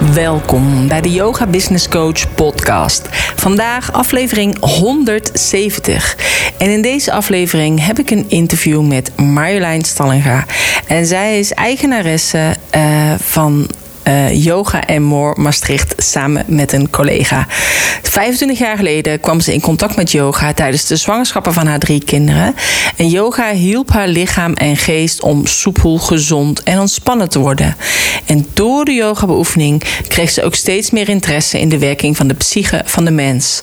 Welkom bij de Yoga Business Coach podcast. Vandaag aflevering 170. En in deze aflevering heb ik een interview met Marjolein Stallinga. En zij is eigenaresse uh, van uh, Yoga en More Maastricht samen met een collega. 25 jaar geleden kwam ze in contact met yoga tijdens de zwangerschappen van haar drie kinderen. En yoga hielp haar lichaam en geest om soepel, gezond en ontspannen te worden. En door de yoga-beoefening kreeg ze ook steeds meer interesse in de werking van de psyche van de mens.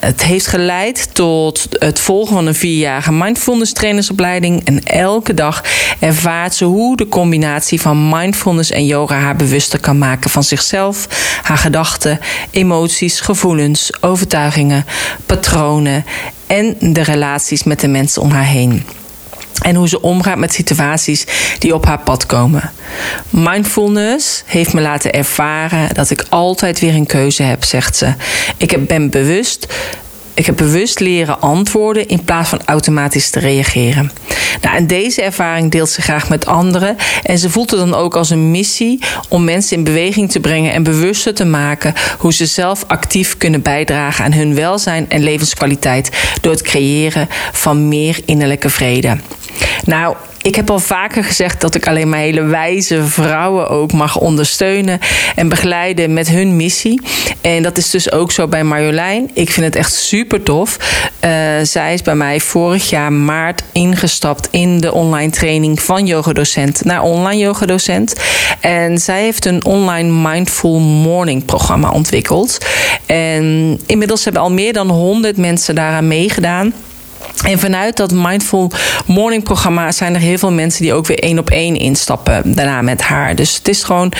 Het heeft geleid tot het volgen van een vierjarige mindfulness trainersopleiding. En elke dag ervaart ze hoe de combinatie van mindfulness en yoga haar bewuster kan maken van zichzelf, haar gedachten, emoties, gevoelens, overtuigingen, patronen en de relaties met de mensen om haar heen. En hoe ze omgaat met situaties die op haar pad komen. Mindfulness heeft me laten ervaren dat ik altijd weer een keuze heb, zegt ze. Ik ben bewust ik heb bewust leren antwoorden in plaats van automatisch te reageren. Nou, en deze ervaring deelt ze graag met anderen. En ze voelt het dan ook als een missie om mensen in beweging te brengen en bewuster te maken hoe ze zelf actief kunnen bijdragen aan hun welzijn en levenskwaliteit door het creëren van meer innerlijke vrede. Nou, ik heb al vaker gezegd dat ik alleen maar hele wijze vrouwen ook mag ondersteunen en begeleiden met hun missie. En dat is dus ook zo bij Marjolein. Ik vind het echt super tof. Uh, zij is bij mij vorig jaar maart ingestapt in de online training van yogadocent naar online yogadocent. En zij heeft een online mindful morning programma ontwikkeld. En inmiddels hebben al meer dan 100 mensen daaraan meegedaan. En vanuit dat Mindful Morning programma zijn er heel veel mensen die ook weer één op één instappen daarna met haar. Dus het is gewoon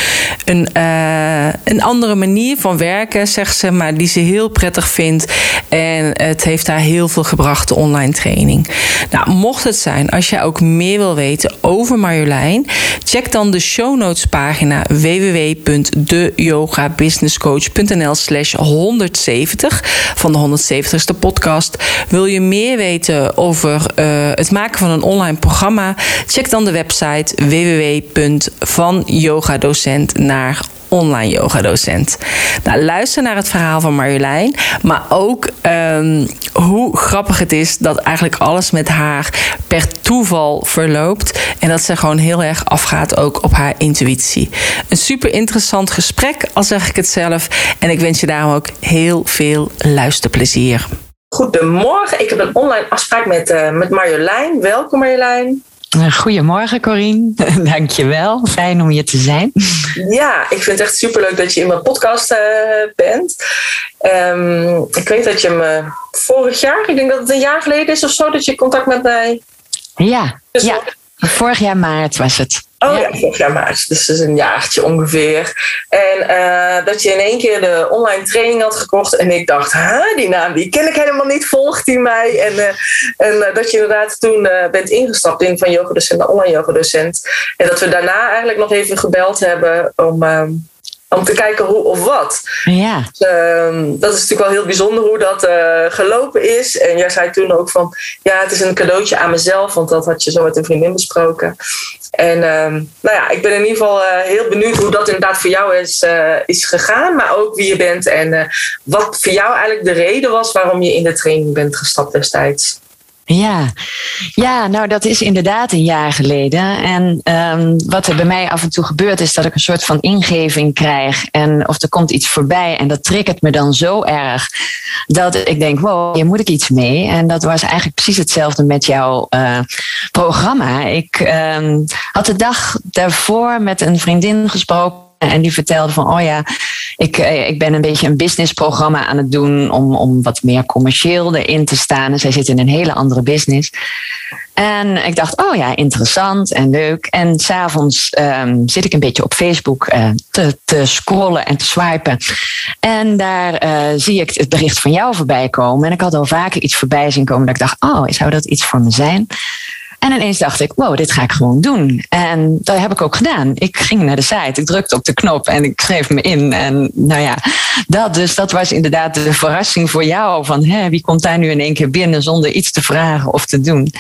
een, uh, een andere manier van werken, zegt ze, maar die ze heel prettig vindt. En het heeft haar heel veel gebracht, de online training. Nou, mocht het zijn, als jij ook meer wil weten over Marjolein, check dan de show notes pagina www.deyogabusinesscoach.nl slash 170 van de 170ste podcast. Wil je meer weten? Over uh, het maken van een online programma, check dan de website www.vanyogadocent naar online yogadocent. Nou, luister naar het verhaal van Marjolein, maar ook um, hoe grappig het is dat eigenlijk alles met haar per toeval verloopt en dat ze gewoon heel erg afgaat ook op haar intuïtie. Een super interessant gesprek, al zeg ik het zelf, en ik wens je daarom ook heel veel luisterplezier. Goedemorgen, ik heb een online afspraak met, uh, met Marjolein. Welkom Marjolein. Goedemorgen Corine, dankjewel. Fijn om hier te zijn. Ja, ik vind het echt superleuk dat je in mijn podcast uh, bent. Um, ik weet dat je me vorig jaar, ik denk dat het een jaar geleden is of zo, dat je contact met mij... Ja, dus ja. Vorig jaar maart was het. Oh ja, vorig jaar maart. Dus dat is een jaartje ongeveer. En uh, dat je in één keer de online training had gekocht. En ik dacht, huh, die naam die ken ik helemaal niet. Volgt die mij? En, uh, en uh, dat je inderdaad toen bent ingestapt in van yogadocent naar online yogadocent. En dat we daarna eigenlijk nog even gebeld hebben om ehm, om te kijken hoe of wat. Ja. Dus, uh, dat is natuurlijk wel heel bijzonder hoe dat uh, gelopen is. En jij zei toen ook van, ja, het is een cadeautje aan mezelf, want dat had je zo met een vriendin besproken. En uh, nou ja, ik ben in ieder geval uh, heel benieuwd hoe dat inderdaad voor jou is, uh, is gegaan, maar ook wie je bent en wat voor jou eigenlijk de reden was waarom je in de training bent gestapt destijds. Ja. ja, nou dat is inderdaad een jaar geleden. En um, wat er bij mij af en toe gebeurt is dat ik een soort van ingeving krijg. En of er komt iets voorbij en dat triggert me dan zo erg. Dat ik denk, wow, hier moet ik iets mee. En dat was eigenlijk precies hetzelfde met jouw uh, programma. Ik um, had de dag daarvoor met een vriendin gesproken. En die vertelde van, oh ja, ik, ik ben een beetje een businessprogramma aan het doen om, om wat meer commercieel erin te staan. En zij zit in een hele andere business. En ik dacht, oh ja, interessant en leuk. En s'avonds um, zit ik een beetje op Facebook uh, te, te scrollen en te swipen. En daar uh, zie ik het bericht van jou voorbij komen. En ik had al vaker iets voorbij zien komen dat ik dacht, oh, zou dat iets voor me zijn? En ineens dacht ik, wow, dit ga ik gewoon doen. En dat heb ik ook gedaan. Ik ging naar de site, ik drukte op de knop en ik schreef me in. En nou ja, dat dus, dat was inderdaad de verrassing voor jou. Van hè, wie komt daar nu in één keer binnen zonder iets te vragen of te doen.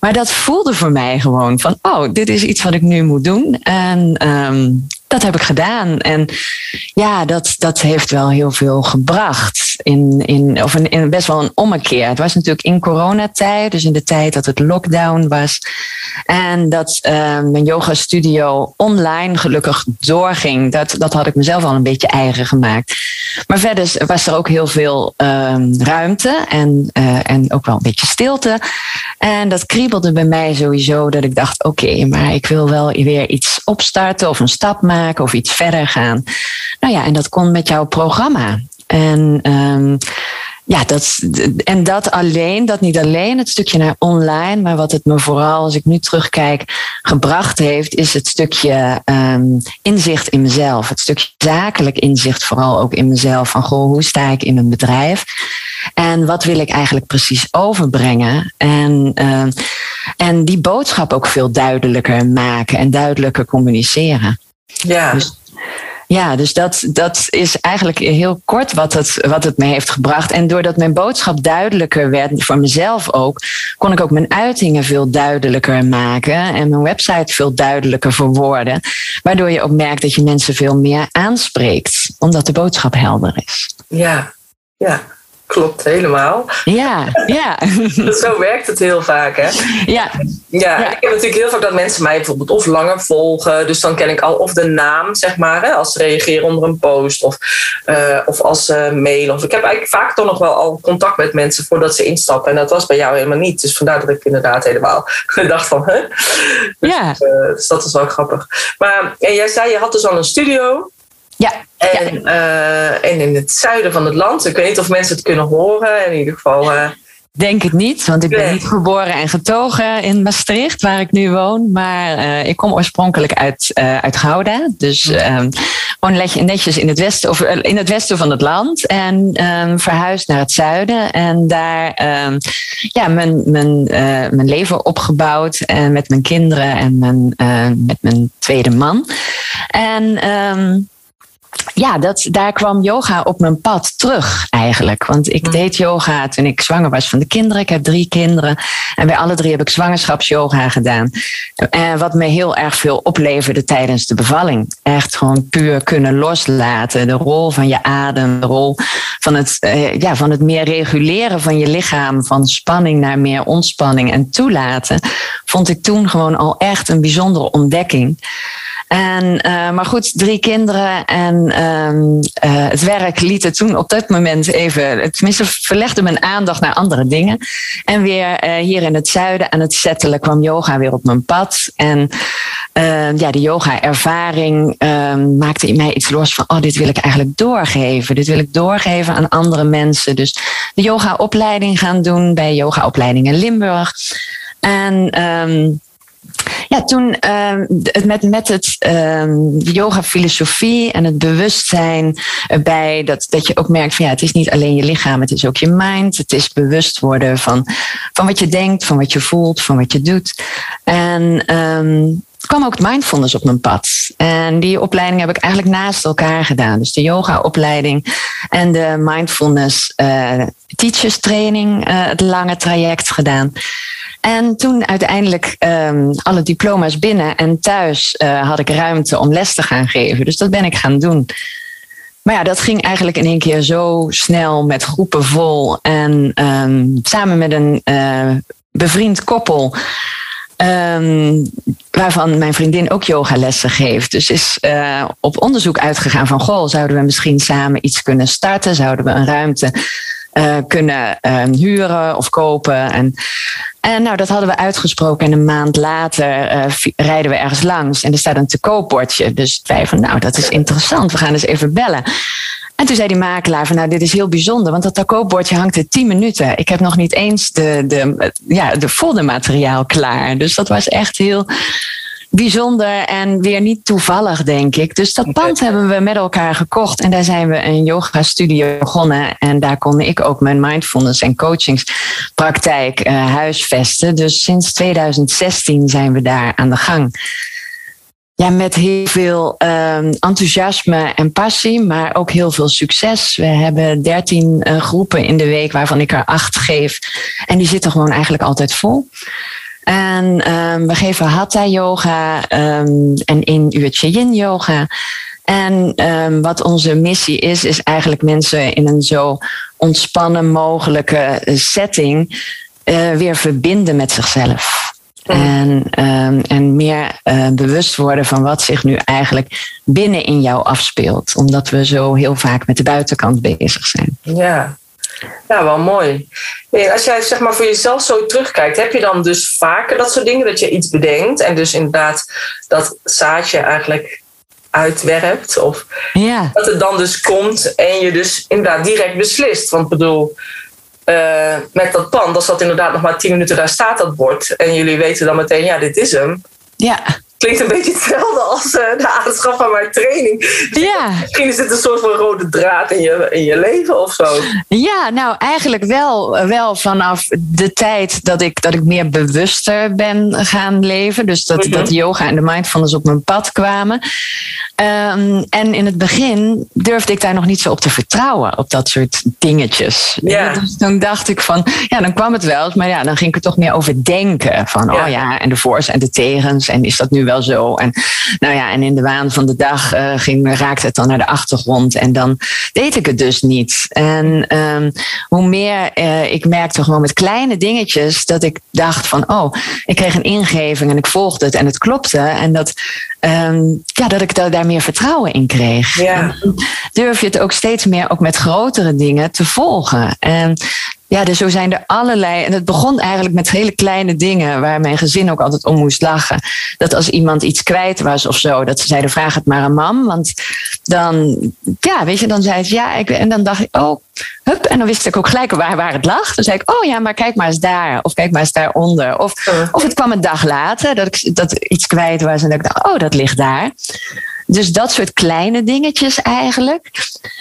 Maar dat voelde voor mij gewoon van, oh, dit is iets wat ik nu moet doen. En um, dat heb ik gedaan. En ja, dat, dat heeft wel heel veel gebracht. In, in, of in, best wel een ommekeer. Het was natuurlijk in coronatijd, dus in de tijd dat het lockdown was. En dat uh, mijn yoga studio online gelukkig doorging. Dat, dat had ik mezelf al een beetje eigen gemaakt. Maar verder was er ook heel veel uh, ruimte en, uh, en ook wel een beetje stilte. En dat kriebelde bij mij sowieso dat ik dacht: oké, maar ik wil wel weer iets opstarten of een stap maken of iets verder gaan. Nou ja, en dat kon met jouw programma. En um, ja, dat, en dat alleen, dat niet alleen, het stukje naar online, maar wat het me vooral, als ik nu terugkijk, gebracht heeft, is het stukje um, inzicht in mezelf. Het stukje zakelijk inzicht, vooral ook in mezelf. Van goh, hoe sta ik in mijn bedrijf? En wat wil ik eigenlijk precies overbrengen? En, uh, en die boodschap ook veel duidelijker maken en duidelijker communiceren. Ja. Dus, ja, dus dat, dat is eigenlijk heel kort wat het, wat het me heeft gebracht. En doordat mijn boodschap duidelijker werd, voor mezelf ook, kon ik ook mijn uitingen veel duidelijker maken en mijn website veel duidelijker verwoorden. Waardoor je ook merkt dat je mensen veel meer aanspreekt, omdat de boodschap helder is. Ja, ja klopt helemaal. Ja, ja. Zo werkt het heel vaak, hè? Ja. Ja, ik heb natuurlijk heel vaak dat mensen mij bijvoorbeeld of langer volgen. Dus dan ken ik al of de naam, zeg maar, hè, als ze reageren onder een post of, uh, of als ze mailen. Of ik heb eigenlijk vaak toch nog wel al contact met mensen voordat ze instappen. En dat was bij jou helemaal niet. Dus vandaar dat ik inderdaad helemaal dacht van, hè? Dus, ja. Uh, dus dat is wel grappig. Maar en jij zei, je had dus al een studio. Ja. En, ja. Uh, en in het zuiden van het land. Ik weet niet of mensen het kunnen horen. In ieder geval. Uh, Denk het niet, want ik ben niet geboren en getogen in Maastricht, waar ik nu woon. Maar uh, ik kom oorspronkelijk uit, uit Gouda. Dus um, gewoon netjes in het, westen, of in het westen van het land. En um, verhuisd naar het zuiden. En daar um, ja, mijn, mijn, mijn leven opgebouwd. En met mijn kinderen en mijn, met mijn tweede man. En ja, dat, daar kwam yoga op mijn pad terug eigenlijk. Want ik deed yoga toen ik zwanger was van de kinderen. Ik heb drie kinderen. En bij alle drie heb ik zwangerschapsyoga gedaan. En wat me heel erg veel opleverde tijdens de bevalling. Echt gewoon puur kunnen loslaten. De rol van je adem, de rol van het, ja, van het meer reguleren van je lichaam. Van spanning naar meer ontspanning en toelaten. Vond ik toen gewoon al echt een bijzondere ontdekking. En, uh, maar goed, drie kinderen en um, uh, het werk liet toen op dat moment even, tenminste verlegde mijn aandacht naar andere dingen. En weer uh, hier in het zuiden aan het settelen kwam yoga weer op mijn pad. En ja, de yoga-ervaring ehm, maakte in mij iets los van, oh, dit wil ik eigenlijk doorgeven. Dit wil ik doorgeven aan andere mensen. Dus de yoga-opleiding gaan doen bij yoga-opleiding in Limburg. En um, ja, toen uh, met, met het uh, yoga-filosofie en het bewustzijn erbij, dat, dat je ook merkt van ja, het is niet alleen je lichaam, het is ook je mind. Het is bewust worden van, van wat je denkt, van wat je voelt, van wat je doet. En um, kwam ook mindfulness op mijn pad. En die opleiding heb ik eigenlijk naast elkaar gedaan. Dus de yoga-opleiding en de mindfulness uh, teachers training, uh, het lange traject gedaan. En toen uiteindelijk um, alle diploma's binnen en thuis uh, had ik ruimte om les te gaan geven. Dus dat ben ik gaan doen. Maar ja, dat ging eigenlijk in één keer zo snel met groepen vol. En um, samen met een uh, bevriend koppel. Um, waarvan mijn vriendin ook yogalessen geeft. Dus is op onderzoek uitgegaan van... goh, zouden we misschien samen iets kunnen starten? Zouden we een ruimte uh, kunnen uh, huren of kopen? En en nou, dat hadden we uitgesproken. En een maand later uh, rijden we ergens langs. En er staat een te koopbordje. Dus wij van, nou, dat is interessant. We gaan eens even bellen. En toen zei die makelaar van nou, dit is heel bijzonder, want dat taco-bordje hangt er 10 minuten. Ik heb nog niet eens de, de, ja, de foldermateriaal klaar. Dus dat was echt heel bijzonder en weer niet toevallig, denk ik. Dus dat pand hebben we met elkaar gekocht en daar zijn we een yoga-studio begonnen. En daar kon ik ook mijn mindfulness en coachingspraktijk uh, huisvesten. Dus sinds 2016 zijn we daar aan de gang. Ja, met heel veel um, enthousiasme en passie, maar ook heel veel succes. We hebben dertien uh, groepen in de week, waarvan ik er acht geef. En die zitten gewoon eigenlijk altijd vol. En um, we geven hatha yoga um, en één uurtje yin yoga. En um, wat onze missie is, is eigenlijk mensen in een zo ontspannen mogelijke setting uh, weer verbinden met zichzelf. En, um, en meer uh, bewust worden van wat zich nu eigenlijk binnen in jou afspeelt. Omdat we zo heel vaak met de buitenkant bezig zijn. Ja, ja, wel mooi. Als jij zeg maar voor jezelf zo terugkijkt, heb je dan dus vaker dat soort dingen dat je iets bedenkt en dus inderdaad dat zaadje eigenlijk uitwerpt? Of ja. dat het dan dus komt en je dus inderdaad direct beslist. Want ik bedoel, uh, met dat pand, als dat inderdaad nog maar tien minuten daar staat, dat bord, en jullie weten dan meteen, ja, dit is hem. Ja klinkt een beetje hetzelfde als uh, de aanschaf van mijn training. Ja. Misschien is het een soort van rode draad in je, in je leven of zo. Ja, nou eigenlijk wel, wel vanaf de tijd dat ik, dat ik meer bewuster ben gaan leven. Dus dat, mm -hmm. dat yoga en de mindfulness op mijn pad kwamen. Um, en in het begin durfde ik daar nog niet zo op te vertrouwen, op dat soort dingetjes. Ja. Dus dan dacht ik van, ja, dan kwam het wel, maar ja, dan ging ik er toch meer over denken. Van, Ja. oh ja, en de voor's en de tegens, en is dat nu wel zo? En nou ja, en in de waan van de dag uh, ging, raakte het dan naar de achtergrond en dan deed ik het dus niet. En um, hoe meer uh, ik merkte gewoon met kleine dingetjes dat ik dacht van, oh, ik kreeg een ingeving en ik volgde het en het klopte. En dat, um, ja, dat ik daar meer vertrouwen in kreeg. Ja. Durf je het ook steeds meer ook met grotere dingen te volgen. En ja, dus zo zijn er allerlei. En het begon eigenlijk met hele kleine dingen waar mijn gezin ook altijd om moest lachen. Dat als iemand iets kwijt was of zo, dat ze zeiden: vraag het maar aan mam. Want dan, ja, weet je, dan zei ze ja. Ik, en dan dacht ik: oh, hup. En dan wist ik ook gelijk waar, waar het lag. Dan zei ik: oh ja, maar kijk maar eens daar. Of kijk maar eens daaronder. Of, of het kwam een dag later dat ik dat iets kwijt was en dat ik dacht: oh, dat ligt daar. Dus dat soort kleine dingetjes eigenlijk.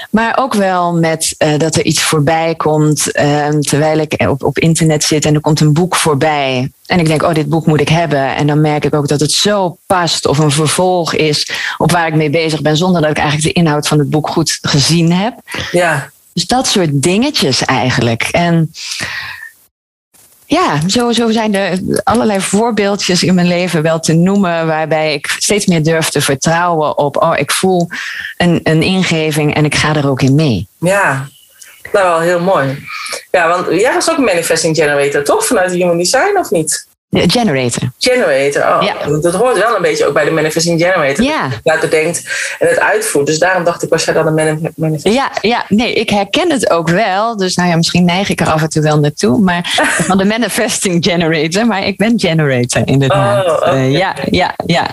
Maar ook wel met uh, dat er iets voorbij komt uh, terwijl ik op, op internet zit en er komt een boek voorbij. En ik denk, oh, dit boek moet ik hebben. En dan merk ik ook dat het zo past of een vervolg is op waar ik mee bezig ben, zonder dat ik eigenlijk de inhoud van het boek goed gezien heb. Ja. Dus dat soort dingetjes eigenlijk. En ja, zo, zijn er allerlei voorbeeldjes in mijn leven wel te noemen, waarbij ik steeds meer durf te vertrouwen op, oh, ik voel een, een ingeving en ik ga er ook in mee. Ja, nou wel heel mooi. Ja, want jij was ook een manifesting generator, toch? Vanuit Human Design of niet? Generator. Generator, oh. Ja. Dat hoort wel een beetje ook bij de manifesting generator. Ja. Dat je het bedenkt en het uitvoert. Dus daarom dacht ik, was jij dan een manif- manifesting Ja, ja, nee, ik herken het ook wel. Dus nou ja, misschien neig ik er af en toe wel naartoe. Maar van de manifesting generator. Maar ik ben generator, inderdaad. Oh, oké. Uh, ja, ja, ja.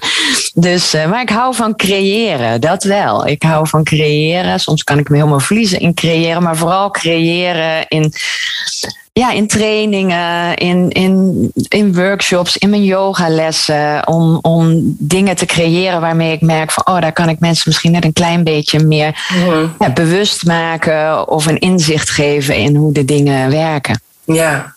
Dus, uh, maar ik hou van creëren, dat wel. Ik hou van creëren. Soms kan ik me helemaal verliezen in creëren. Maar vooral creëren in ja, in trainingen, in, in, in workshops, in mijn yogalessen. Om, om dingen te creëren waarmee ik merk van, oh, daar kan ik mensen misschien net een klein beetje meer Mhm. ja, bewust maken of een inzicht geven in hoe de dingen werken. Ja.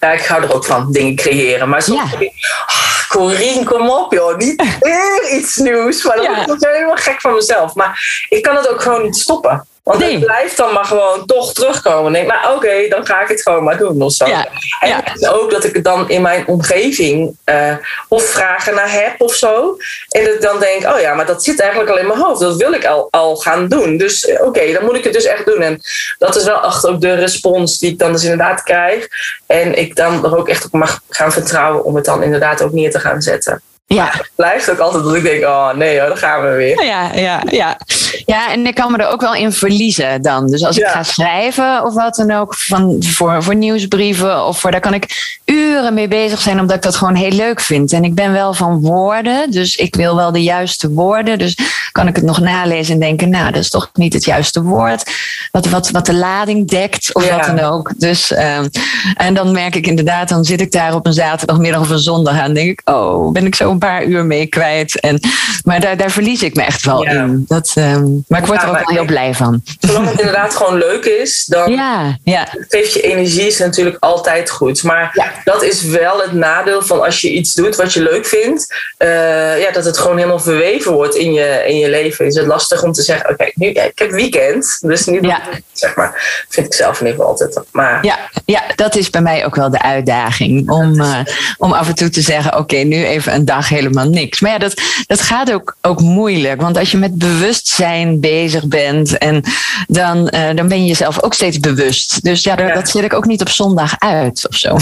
Ja, ik hou er ook van, dingen creëren. Maar soms Ja. denk ik, ah, Corine, kom op joh, niet weer iets nieuws. Maar dan Ja. word ik helemaal gek van mezelf. Maar ik kan het ook gewoon niet stoppen. Want Nee. het blijft dan maar gewoon toch terugkomen. En denk, maar oké, dan ga ik het gewoon maar doen of zo. Ja, En ja. ook dat ik het dan in mijn omgeving eh, of vragen naar heb of zo. En dat ik dan denk, oh ja, maar dat zit eigenlijk al in mijn hoofd. Dat wil ik al, al gaan doen. Dus eh, oké, dan moet ik het dus echt doen. En dat is wel echt ook de respons die ik dan dus inderdaad krijg. En ik dan er ook echt op mag gaan vertrouwen om het dan inderdaad ook neer te gaan zetten. Ja. Het blijft ook altijd dat ik denk, oh nee hoor, dan gaan we weer. Ja, ja, ja. ja, en ik kan me er ook wel in verliezen dan. Dus als ik ga schrijven of wat dan ook, van, voor, voor nieuwsbrieven of voor, daar kan ik uren mee bezig zijn, omdat ik dat gewoon heel leuk vind. En ik ben wel van woorden, dus ik wil wel de juiste woorden. Dus kan ik het nog nalezen en denken, nou, dat is toch niet het juiste woord. Wat, wat, wat de lading dekt of Ja. wat dan ook. Dus, ehm, en dan merk ik inderdaad, dan zit ik daar op een zaterdagmiddag of een zondag aan. denk ik, oh, ben ik zo een paar uur mee kwijt. En, maar daar, daar verlies ik me echt wel Ja. in. Dat, ehm, maar ik word Ja, er ook wel heel blij van. Zolang het inderdaad gewoon leuk is, dan Ja, ja, geeft je energie is natuurlijk altijd goed. Maar dat is wel het nadeel van als je iets doet wat je leuk vindt, eh, ja, dat het gewoon helemaal verweven wordt in je, in je leven. Is het lastig om te zeggen, oké, nu ik heb weekend, dus nu Ja. ik zeg maar. Vind ik zelf in ieder geval altijd. Maar ja, ja, dat is bij mij ook wel de uitdaging. Om, eh, om af en toe te zeggen, oké, nu even een dag helemaal niks. Maar ja, dat, dat gaat ook, ook moeilijk. Want als je met bewustzijn bezig bent, en dan, eh, dan ben je jezelf ook steeds bewust. Dus ja, dat, Ja. dat zet ik ook niet op zondag uit of zo.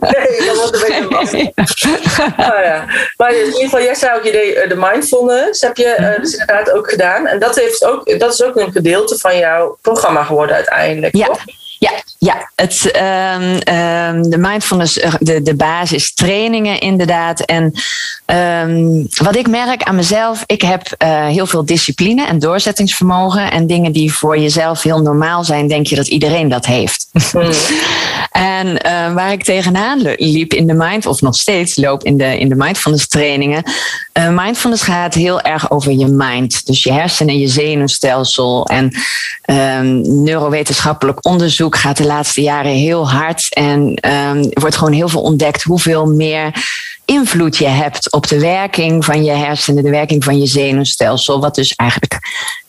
nee, dat wordt een beetje lastig. Oh, ja. Maar in ieder geval, jij zei ook, je deed eh, de mindfulness, heb je eh, dus inderdaad ook gedaan. En dat, heeft ook, dat is ook een gedeelte van jouw programma geworden uiteindelijk, Ja. toch? Ja, ja het, ehm, ehm, de mindfulness, eh, de, de basis trainingen inderdaad. En ehm, wat ik merk aan mezelf, ik heb eh, heel veel discipline en doorzettingsvermogen. En dingen die voor jezelf heel normaal zijn, denk je dat iedereen dat heeft. Hmm. En eh, waar ik tegenaan liep in de mind, of nog steeds loop in de, in de mindfulness trainingen. mindfulness gaat heel erg over je mind. Dus je hersenen, je zenuwstelsel. En neurowetenschappelijk onderzoek gaat de laatste jaren heel hard. En ehm, er wordt gewoon heel veel ontdekt hoeveel meer invloed je hebt op de werking van je hersenen, de werking van je zenuwstelsel. Wat dus eigenlijk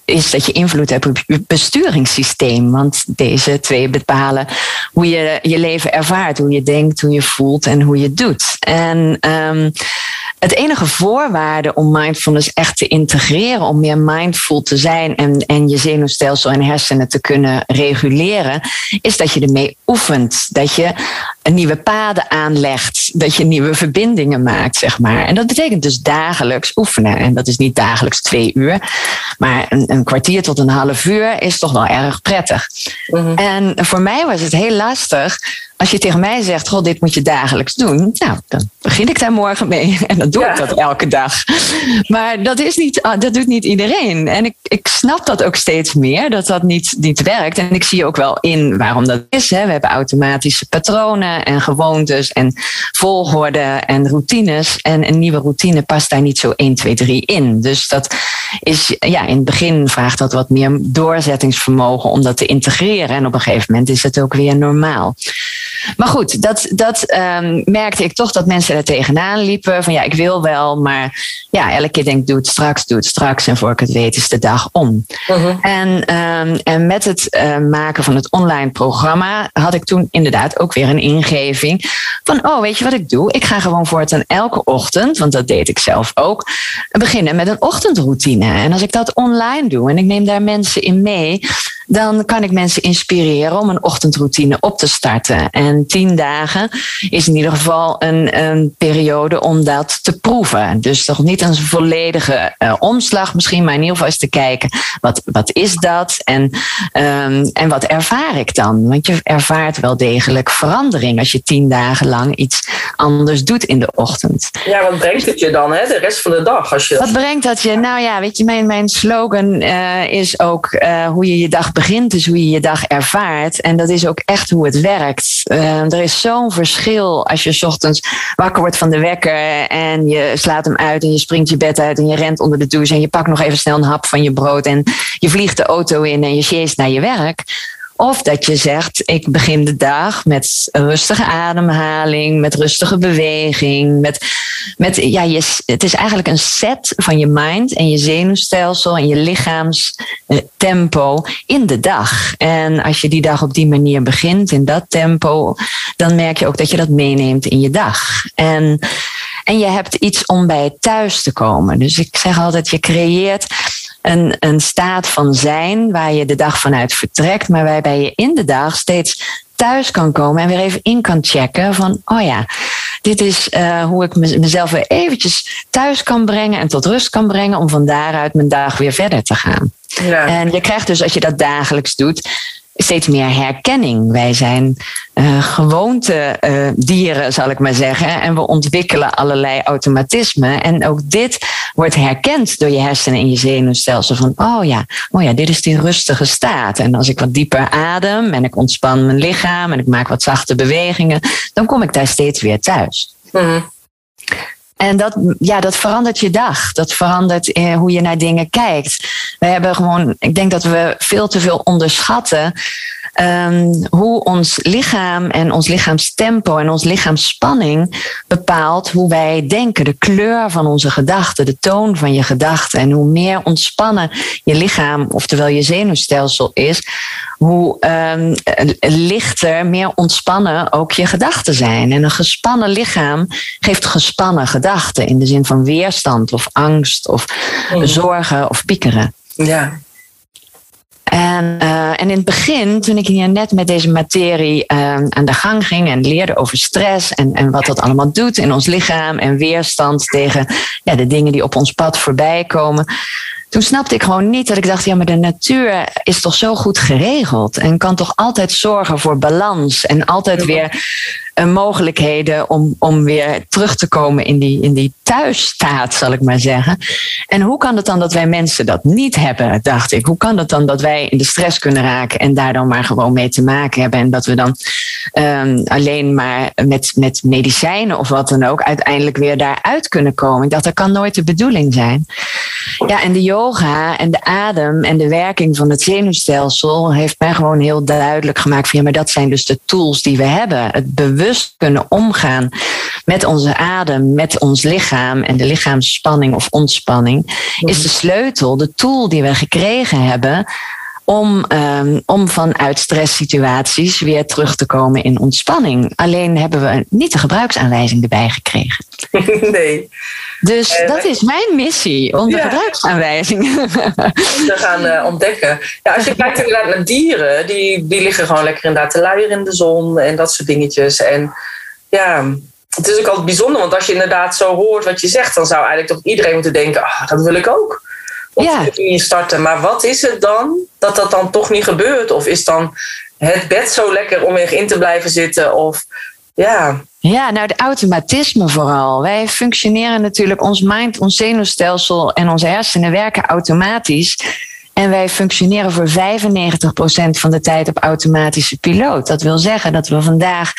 is dat je invloed hebt op je besturingssysteem. Want deze twee bepalen hoe je je leven ervaart, hoe je denkt, hoe je voelt en hoe je doet. En ehm, het enige voorwaarde om mindfulness echt te integreren, om meer mindful te zijn en, en je zenuwstelsel en hersenen te kunnen reguleren, is dat je ermee oefent. Dat je nieuwe paden aanlegt, dat je nieuwe verbindingen maakt, zeg maar. En dat betekent dus dagelijks oefenen. En dat is niet dagelijks twee uur, maar een, een kwartier tot een half uur is toch wel erg prettig. Mhm. En voor mij was het heel lastig. Als je tegen mij zegt, goh, dit moet je dagelijks doen. Nou, dan begin ik daar morgen mee. En dan doe Ja. ik dat elke dag. Maar dat, is niet, ah, dat doet niet iedereen. En ik, ik snap dat ook steeds meer, dat dat niet, niet werkt. En ik zie ook wel in waarom dat is. Hè. We hebben automatische patronen en gewoontes en volgorde en routines. En een nieuwe routine past daar niet zo 1, 2, 3 in. Dus dat is, ja, in het begin vraagt dat wat meer doorzettingsvermogen om dat te integreren. En op een gegeven moment is het ook weer normaal. Maar goed, dat, dat ehm, merkte ik toch dat mensen er tegenaan liepen. Van ja, ik wil wel, maar ja, elke keer denk ik, doe het straks, doe het straks. En voor ik het weet is de dag om. Mhm. En, ehm, en met het eh, maken van het online programma had ik toen inderdaad ook weer een ingeving van, oh, weet je wat ik doe? Ik ga gewoon voortaan elke ochtend, want dat deed ik zelf ook, beginnen met een ochtendroutine. En als ik dat online doe en ik neem daar mensen in mee, dan kan ik mensen inspireren om een ochtendroutine op te starten. En tien dagen is in ieder geval een, een periode om dat te proeven. Dus toch niet een volledige eh, omslag misschien, maar in ieder geval eens te kijken, wat, wat is dat en, ehm, en wat ervaar ik dan? Want je ervaart wel degelijk verandering als je tien dagen lang iets anders doet in de ochtend. Ja, wat brengt het je dan, hè? De rest van de dag. Als je Wat brengt dat je? Nou ja, weet je, mijn, mijn slogan eh, is ook eh, hoe je je dag begint, is hoe je je dag ervaart. En dat is ook echt hoe het werkt. Eh, er is zo'n verschil als je ochtends wakker wordt van de wekker en je slaat hem uit en je springt je bed uit en je rent onder de douche en je pakt nog even snel een hap van je brood en je vliegt de auto in en je sjeest naar je werk. Of dat je zegt, ik begin de dag met rustige ademhaling, met rustige beweging. Met, met, ja, je, het is eigenlijk een set van je mind en je zenuwstelsel en je lichaamstempo in de dag. En als je die dag op die manier begint, in dat tempo, dan merk je ook dat je dat meeneemt in je dag. En, en je hebt iets om bij thuis te komen. Dus ik zeg altijd, je creëert een, een staat van zijn waar je de dag vanuit vertrekt, maar waarbij je in de dag steeds thuis kan komen en weer even in kan checken van, oh ja, dit is uh, hoe ik mezelf weer eventjes thuis kan brengen en tot rust kan brengen om van daaruit mijn dag weer verder te gaan. Ja. En je krijgt dus als je dat dagelijks doet, steeds meer herkenning. Wij zijn uh, gewoonte uh, dieren, zal ik maar zeggen. En we ontwikkelen allerlei automatismen. En ook dit wordt herkend door je hersenen en je zenuwstelsel. Van, oh ja, oh ja, dit is die rustige staat. En als ik wat dieper adem en ik ontspan mijn lichaam en ik maak wat zachte bewegingen, dan kom ik daar steeds weer thuis. Mm. En dat, ja, dat verandert je dag. Dat verandert eh, hoe je naar dingen kijkt. We hebben gewoon, ik denk dat we veel te veel onderschatten um, hoe ons lichaam en ons lichaamstempo en ons lichaamsspanning bepaalt hoe wij denken. De kleur van onze gedachten, de toon van je gedachten. En hoe meer ontspannen je lichaam, oftewel je zenuwstelsel is, hoe um, lichter, meer ontspannen ook je gedachten zijn. En een gespannen lichaam geeft gespannen gedachten in de zin van weerstand of angst of zorgen of piekeren. Ja. En, uh, en in het begin, toen ik hier net met deze materie uh, aan de gang ging en leerde over stress en, en wat dat allemaal doet in ons lichaam en weerstand tegen ja, de dingen die op ons pad voorbij komen, toen snapte ik gewoon niet dat ik dacht, ja, maar de natuur is toch zo goed geregeld en kan toch altijd zorgen voor balans en altijd weer uh, mogelijkheden om, om weer terug te komen in die, in die thuisstaat, zal ik maar zeggen. En hoe kan het dan dat wij mensen dat niet hebben, dacht ik. Hoe kan het dan dat wij in de stress kunnen raken en daar dan maar gewoon mee te maken hebben en dat we dan um, alleen maar met, met medicijnen of wat dan ook uiteindelijk weer daaruit kunnen komen. Dacht, dat kan nooit de bedoeling zijn. Ja, en de yoga en de adem en de werking van het zenuwstelsel heeft mij gewoon heel duidelijk gemaakt van ja, maar dat zijn dus de tools die we hebben. Het bewust kunnen omgaan met onze adem, met ons lichaam en de lichaamsspanning of ontspanning, is de sleutel, de tool die we gekregen hebben om, um, om vanuit stresssituaties weer terug te komen in ontspanning. Alleen hebben we niet de gebruiksaanwijzing erbij gekregen. Nee. Dus dat is mijn missie, om de gebruiksaanwijzing te gaan uh, ontdekken. Ja, als je kijkt inderdaad naar dieren, die, die liggen gewoon lekker inderdaad te luieren in de zon en dat soort dingetjes. En ja, het is ook altijd bijzonder, want als je inderdaad zo hoort wat je zegt, dan zou eigenlijk toch iedereen moeten denken: ah, dat wil ik ook of ja. je starten. Maar wat is het dan dat dat dan toch niet gebeurt? Of is dan het bed zo lekker om in te blijven zitten? Of ja. Ja, nou de automatisme vooral. Wij functioneren natuurlijk, ons mind, ons zenuwstelsel en onze hersenen werken automatisch. En wij functioneren voor 95% van de tijd op automatische piloot. Dat wil zeggen dat we vandaag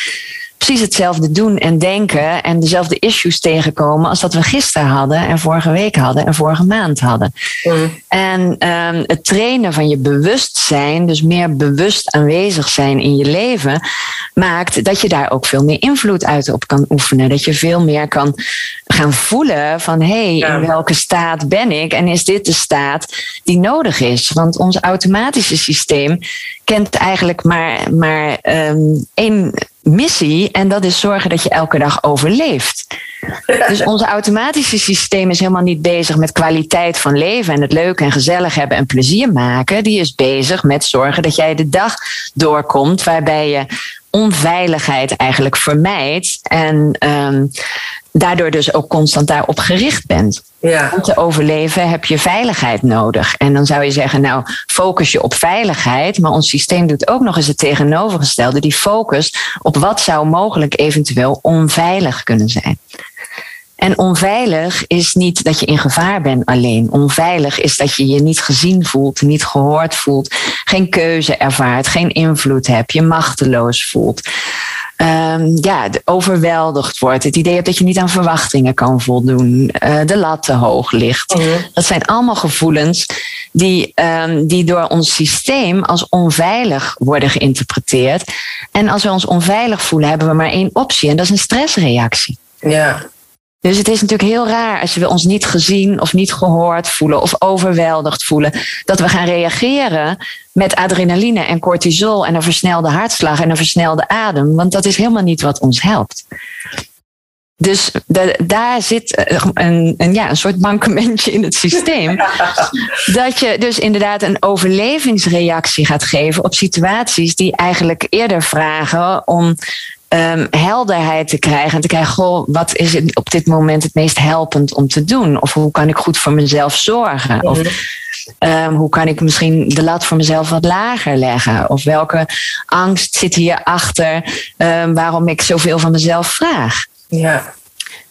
precies hetzelfde doen en denken en dezelfde issues tegenkomen als dat we gisteren hadden en vorige week hadden en vorige maand hadden. Mm. En um, het trainen van je bewustzijn, dus meer bewust aanwezig zijn in je leven, maakt dat je daar ook veel meer invloed uit op kan oefenen. Dat je veel meer kan gaan voelen van hé, hey, in welke staat ben ik en is dit de staat die nodig is? Want ons automatische systeem kent eigenlijk maar, maar um, één missie en dat is zorgen dat je elke dag overleeft. Dus ons automatische systeem is helemaal niet bezig met kwaliteit van leven en het leuk en gezellig hebben en plezier maken. Die is bezig met zorgen dat jij de dag doorkomt waarbij je onveiligheid eigenlijk vermijdt en um, daardoor dus ook constant daarop gericht bent. Ja. Om te overleven heb je veiligheid nodig. En dan zou je zeggen, nou, focus je op veiligheid. Maar ons systeem doet ook nog eens het tegenovergestelde. Die focust op wat zou mogelijk eventueel onveilig kunnen zijn. En onveilig is niet dat je in gevaar bent alleen. Onveilig is dat je je niet gezien voelt, niet gehoord voelt, geen keuze ervaart, geen invloed hebt, je machteloos voelt um, ja, overweldigd wordt. Het idee hebt dat je niet aan verwachtingen kan voldoen. Uh, de lat te hoog ligt. Mhm. Dat zijn allemaal gevoelens die, um, die door ons systeem als onveilig worden geïnterpreteerd. En als we ons onveilig voelen, hebben we maar één optie. En dat is een stressreactie. Ja. Dus het is natuurlijk heel raar als we ons niet gezien of niet gehoord voelen of overweldigd voelen, dat we gaan reageren met adrenaline en cortisol en een versnelde hartslag en een versnelde adem, want dat is helemaal niet wat ons helpt. Dus de, daar zit eh, een, een, ja, een soort mankementje in het systeem. dat je dus inderdaad een overlevingsreactie gaat geven op situaties die eigenlijk eerder vragen om ehm, helderheid te krijgen. En te krijgen, goh, wat is het op dit moment het meest helpend om te doen? Of hoe kan ik goed voor mezelf zorgen? Of ehm, hoe kan ik misschien de lat voor mezelf wat lager leggen? Of welke angst zit hierachter um, waarom ik zoveel van mezelf vraag? Ja.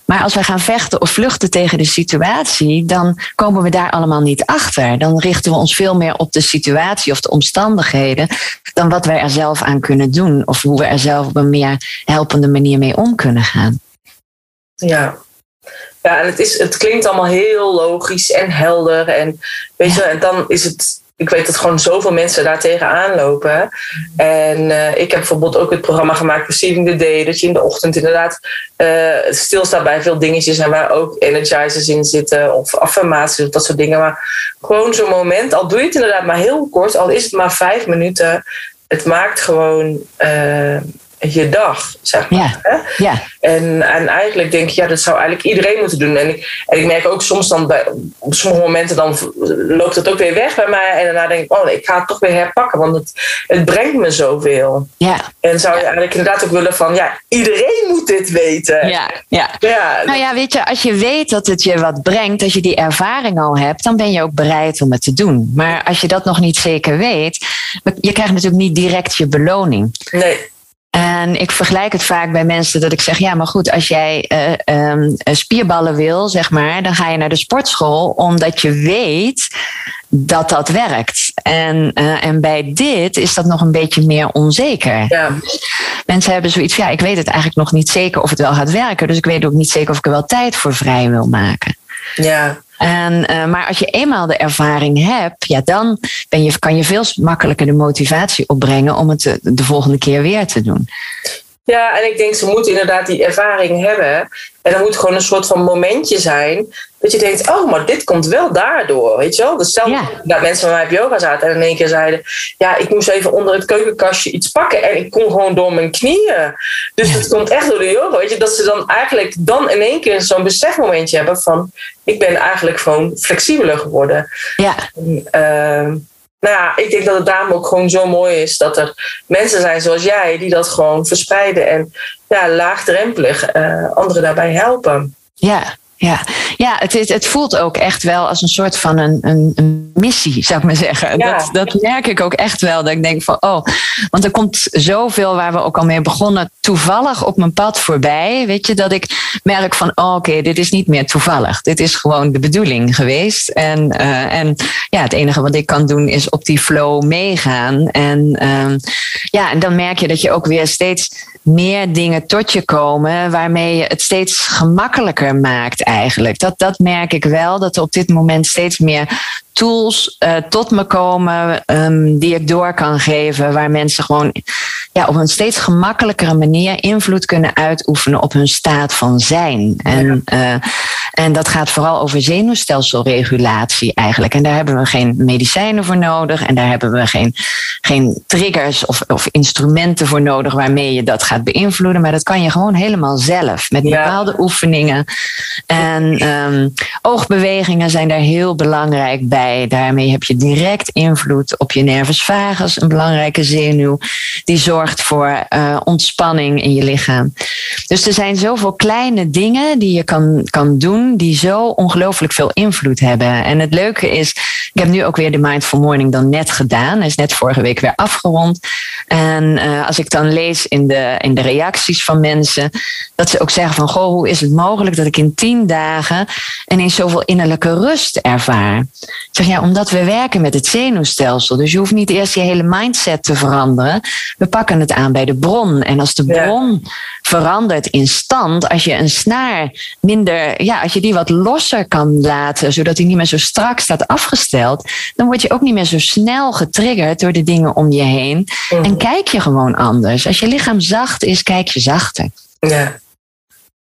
Maar als we gaan vechten of vluchten tegen de situatie, dan komen we daar allemaal niet achter. Dan richten we ons veel meer op de situatie of de omstandigheden dan wat wij er zelf aan kunnen doen of hoe we er zelf op een meer helpende manier mee om kunnen gaan. Ja. Ja, en het, is, het klinkt allemaal heel logisch en helder. En, weet je, en dan is het ik weet dat gewoon zoveel mensen daar tegenaan lopen. En uh, ik heb bijvoorbeeld ook het programma gemaakt Receiving the Day. Dat je in de ochtend inderdaad uh, stilstaat bij veel dingetjes. En waar ook energizers in zitten. Of affirmaties of dat soort dingen. Maar gewoon zo'n moment. Al doe je het inderdaad maar heel kort. Al is het maar vijf minuten. Het maakt gewoon... Uh, je dag, zeg maar. Ja, hè? ja. En, en eigenlijk denk ik, ja, dat zou eigenlijk iedereen moeten doen. En ik, en ik merk ook soms dan bij, op sommige momenten dan loopt het ook weer weg bij mij. En daarna denk ik, oh, ik ga het toch weer herpakken, want het, het brengt me zoveel. Ja. En zou je eigenlijk inderdaad ook willen van, ja, iedereen moet dit weten. Ja, ja. Ja, Nou ja, weet je, als je weet dat het je wat brengt, als je die ervaring al hebt, dan ben je ook bereid om het te doen. Maar als je dat nog niet zeker weet, je krijgt natuurlijk niet direct je beloning. nee. En ik vergelijk het vaak bij mensen dat ik zeg: ja, maar goed, als jij uh, um, spierballen wil, zeg maar, dan ga je naar de sportschool omdat je weet dat dat werkt. En, uh, en bij dit is dat nog een beetje meer onzeker. Ja. Mensen hebben zoiets van: ja, ik weet het eigenlijk nog niet zeker of het wel gaat werken, dus ik weet ook niet zeker of ik er wel tijd voor vrij wil maken. Ja. En, uh, maar als je eenmaal de ervaring hebt, ja, dan ben je, kan je veel makkelijker de motivatie opbrengen om het de, de volgende keer weer te doen. Ja, en ik denk ze moeten inderdaad die ervaring hebben. En er moet gewoon een soort van momentje zijn. Dat je denkt, oh, maar dit komt wel daardoor. Weet je wel? Dus stel dat mensen bij mij op yoga zaten en in één keer zeiden: Ja, ik moest even onder het keukenkastje iets pakken. En ik kon gewoon door mijn knieën. Dus het komt echt door de yoga. Weet je, dat ze dan eigenlijk dan in één keer zo'n besefmomentje hebben van: Ik ben eigenlijk gewoon flexibeler geworden. Ja, ehm, nou ik denk dat het daarom ook gewoon zo mooi is dat er mensen zijn zoals jij die dat gewoon verspreiden en ja, laagdrempelig eh, anderen daarbij helpen. ja, ja. ja het, is, het voelt ook echt wel als een soort van een, een, een missie, zou ik maar zeggen. Ja. Dat, dat merk ik ook echt wel. Dat ik denk van, oh, want er komt zoveel waar we ook al mee begonnen, toevallig op mijn pad voorbij. Weet je, dat ik merk van, oh, oké, dit is niet meer toevallig. Dit is gewoon de bedoeling geweest. En, uh, en ja, het enige wat ik kan doen is op die flow meegaan. En uh, ja, en dan merk je dat je ook weer steeds meer dingen tot je komen waarmee je het steeds gemakkelijker maakt eigenlijk. Dat, dat merk ik wel, dat er op dit moment steeds meer tools uh, tot me komen um, die ik door kan geven, waar mensen gewoon ja, op een steeds gemakkelijkere manier invloed kunnen uitoefenen op hun staat van zijn. En, ja. uh, en dat gaat vooral over zenuwstelselregulatie eigenlijk. En daar hebben we geen medicijnen voor nodig en daar hebben we geen, geen triggers of, of instrumenten voor nodig waarmee je dat gaat beïnvloeden. Maar dat kan je gewoon helemaal zelf met ja. bepaalde oefeningen. En um, oogbewegingen zijn daar heel belangrijk bij. Daarmee heb je direct invloed op je nervus vagus, een belangrijke zenuw. Die zorgt voor uh, ontspanning in je lichaam. Dus er zijn zoveel kleine dingen die je kan, kan doen, die zo ongelooflijk veel invloed hebben. En het leuke is, ik heb nu ook weer de Mindful Morning dan net gedaan. Hij is net vorige week weer afgerond. En uh, als ik dan lees in de, in de reacties van mensen, dat ze ook zeggen van, goh, hoe is het mogelijk dat ik in tien dagen ineens zoveel innerlijke rust ervaar? Zeg, ja, omdat we werken met het zenuwstelsel. Dus je hoeft niet eerst je hele mindset te veranderen. We pakken het aan bij de bron. En als de bron ja. verandert in stand, als je een snaar minder, ja, als je die wat losser kan laten, zodat die niet meer zo strak staat afgesteld, dan word je ook niet meer zo snel getriggerd door de dingen om je heen. Mm. En kijk je gewoon anders. Als je lichaam zacht is, kijk je zachter. Ja.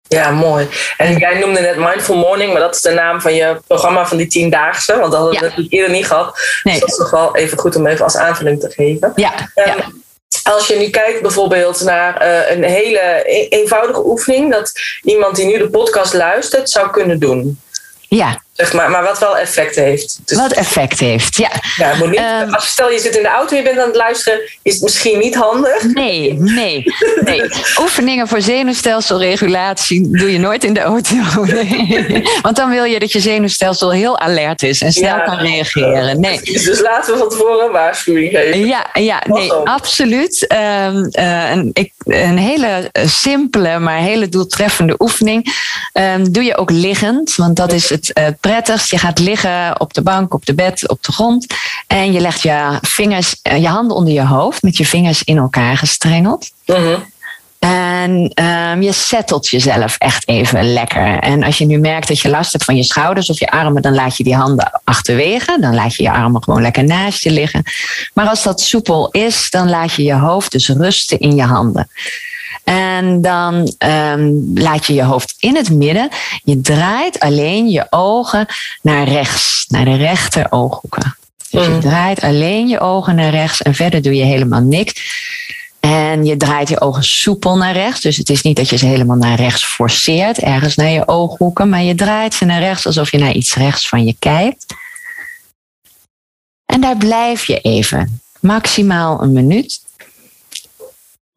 Ja, mooi. En jij noemde net Mindful Morning, maar dat is de naam van je programma van die tiendaagse. Want dat hadden we ja. natuurlijk eerder niet gehad. Nee. Dus dat is toch wel even goed om even als aanvulling te geven. Ja. Um, ja. Als je nu kijkt bijvoorbeeld naar uh, een hele eenvoudige oefening, dat iemand die nu de podcast luistert zou kunnen doen. Ja. Zeg maar, maar wat wel effect heeft. Dus, wat effect heeft, ja. ja moet niet, um, als stel je zit in de auto en je bent aan het luisteren, is het misschien niet handig. Nee, nee, nee. Oefeningen voor zenuwstelselregulatie doe je nooit in de auto. Want dan wil je dat je zenuwstelsel heel alert is en snel kan reageren. Nee. Dus laten we van tevoren een waarschuwing geven. Ja, ja nee, absoluut. Um, uh, een, ik, een hele simpele, maar hele doeltreffende oefening. Um, doe je ook liggend, want dat is het uh, prettigst. Je gaat liggen op de bank, op de bed, op de grond. En je legt je vingers, uh, je handen onder je hoofd met je vingers in elkaar gestrengeld. Mm-hmm. En um, je settelt jezelf echt even lekker. En als je nu merkt dat je last hebt van je schouders of je armen, dan laat je die handen achterwege. Dan laat je je armen gewoon lekker naast je liggen. Maar als dat soepel is, dan laat je je hoofd dus rusten in je handen. En dan um, laat je je hoofd in het midden. Je draait alleen je ogen naar rechts, naar de rechter ooghoeken. Dus je draait alleen je ogen naar rechts en verder doe je helemaal niks. En je draait je ogen soepel naar rechts. Dus het is niet dat je ze helemaal naar rechts forceert, ergens naar je ooghoeken, maar je draait ze naar rechts alsof je naar iets rechts van je kijkt. En daar blijf je even, maximaal een minuut.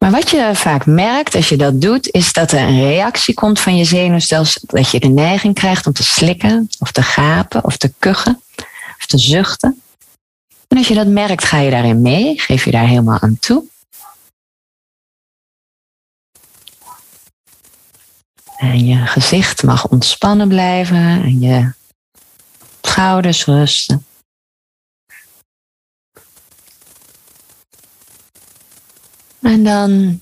Maar wat je vaak merkt als je dat doet, is dat er een reactie komt van je zenuwstelsel. Dat je de neiging krijgt om te slikken, of te gapen, of te kuchen, of te zuchten. En als je dat merkt, ga je daarin mee, geef je daar helemaal aan toe. En je gezicht mag ontspannen blijven en je schouders rusten. En dan,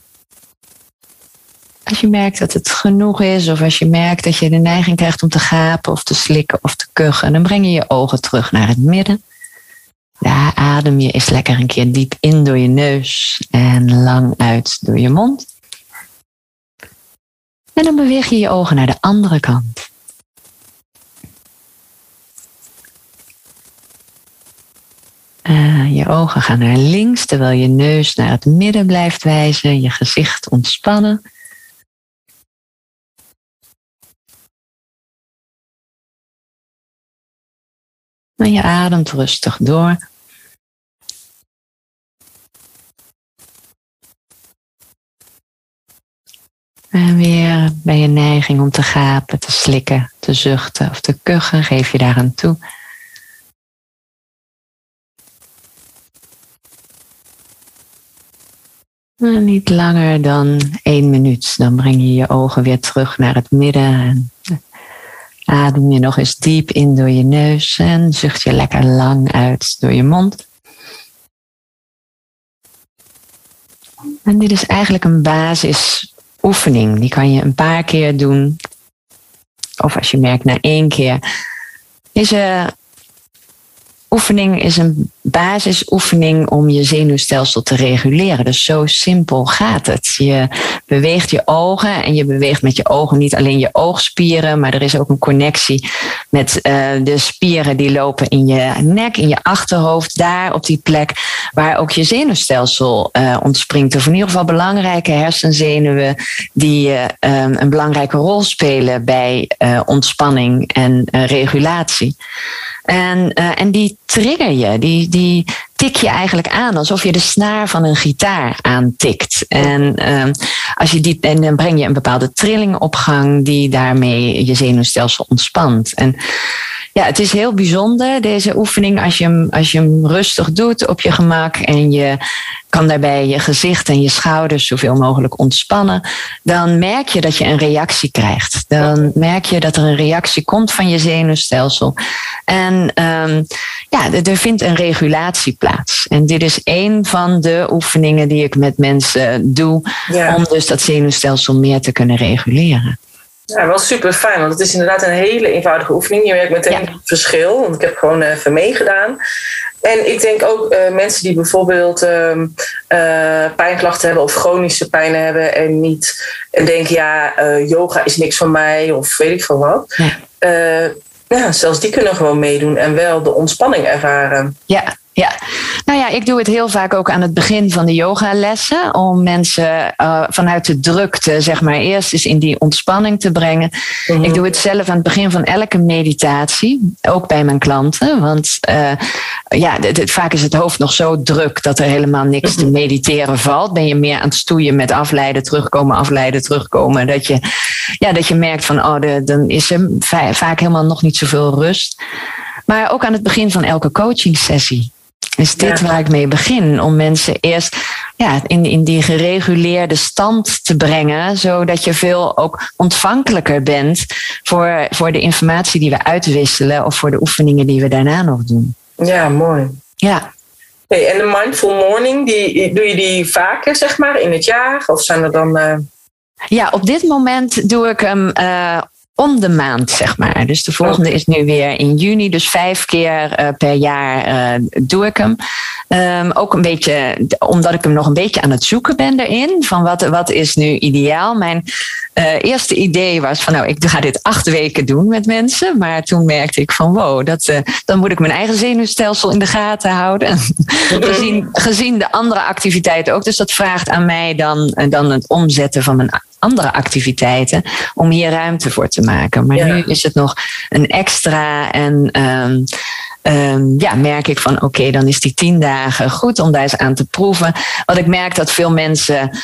als je merkt dat het genoeg is, of als je merkt dat je de neiging krijgt om te gapen of te slikken of te kuchen, dan breng je je ogen terug naar het midden. Daar adem je eens lekker een keer diep in door je neus en lang uit door je mond. En dan beweeg je je ogen naar de andere kant. Uh, je ogen gaan naar links terwijl je neus naar het midden blijft wijzen, je gezicht ontspannen. En je ademt rustig door. En weer bij je neiging om te gapen, te slikken, te zuchten of te kuchen, geef je daaraan toe. Maar niet langer dan één minuut. Dan breng je je ogen weer terug naar het midden. En adem je nog eens diep in door je neus en zucht je lekker lang uit door je mond. En dit is eigenlijk een basisoefening. Die kan je een paar keer doen. Of als je merkt na één keer. Deze oefening is een basisoefening om je zenuwstelsel te reguleren. Dus zo simpel gaat het. Je beweegt je ogen en je beweegt met je ogen niet alleen je oogspieren, maar er is ook een connectie met uh, de spieren die lopen in je nek, in je achterhoofd, daar op die plek waar ook je zenuwstelsel uh, ontspringt. Of in ieder geval belangrijke hersenzenuwen die uh, een belangrijke rol spelen bij ontspanning en regulatie. En, uh, en die trigger je, die, die tik je eigenlijk aan alsof je de snaar van een gitaar aantikt. En, uh, als je die, en dan breng je een bepaalde trilling op gang die daarmee je zenuwstelsel ontspant. En ja, het is heel bijzonder, deze oefening, als je, hem, als je hem rustig doet op je gemak en je kan daarbij je gezicht en je schouders zoveel mogelijk ontspannen, dan merk je dat je een reactie krijgt. Dan merk je dat er een reactie komt van je zenuwstelsel. En um, ja, er vindt een regulatie plaats. En dit is een van de oefeningen die ik met mensen doe, ja. om dus dat zenuwstelsel meer te kunnen reguleren. Ja, wel super fijn, want het is inderdaad een hele eenvoudige oefening. Je merkt meteen ja. het verschil, want ik heb gewoon even meegedaan. En ik denk ook uh, mensen die bijvoorbeeld uh, uh, pijnklachten hebben of chronische pijn hebben en niet en denken, ja, eh, yoga is niks van mij of weet ik veel wat. Ja. ja, zelfs die kunnen gewoon meedoen en wel de ontspanning ervaren. Ja, Ja, nou ja, ik doe het heel vaak ook aan het begin van de yogalessen. Om mensen uh, vanuit de drukte, zeg maar, eerst eens in die ontspanning te brengen. Mhm. Ik doe het zelf aan het begin van elke meditatie. Ook bij mijn klanten. Want uh, ja, vaak is het hoofd nog zo druk dat er helemaal niks te mhm. mediteren valt. Ben je meer aan het stoeien met afleiden, terugkomen, afleiden, terugkomen. Dat je, ja, dat je merkt van, oh, de, dan is er vaak helemaal nog niet zoveel rust. Maar ook aan het begin van elke coaching is dit waar ik mee begin. Om mensen eerst ja, in, in die gereguleerde stand te brengen. Zodat je veel ook ontvankelijker bent voor, voor de informatie die we uitwisselen. Of voor de oefeningen die we daarna nog doen. Ja, mooi. Ja. Hey, en de Mindful Morning, die, doe je die vaker, zeg maar, in het jaar? Of zijn er dan... Uh... Ja, op dit moment doe ik hem uh, om de maand, zeg maar. Dus de volgende is nu weer in juni. Dus vijf keer uh, per jaar uh, doe ik hem. Um, ook een beetje, omdat ik hem nog een beetje aan het zoeken ben erin. Van wat, wat is nu ideaal? Mijn uh, eerste idee was van nou, ik ga dit acht weken doen met mensen. Maar toen merkte ik van wow, dat, dan moet ik mijn eigen zenuwstelsel in de gaten houden. gezien, gezien de andere activiteiten ook. Dus dat vraagt aan mij dan, dan het omzetten van mijn andere activiteiten om hier ruimte voor te maken. Maar nu is het nog een extra en um, um, ja, merk ik van oké, dan is die tien dagen goed om daar eens aan te proeven. Wat ik merk dat veel mensen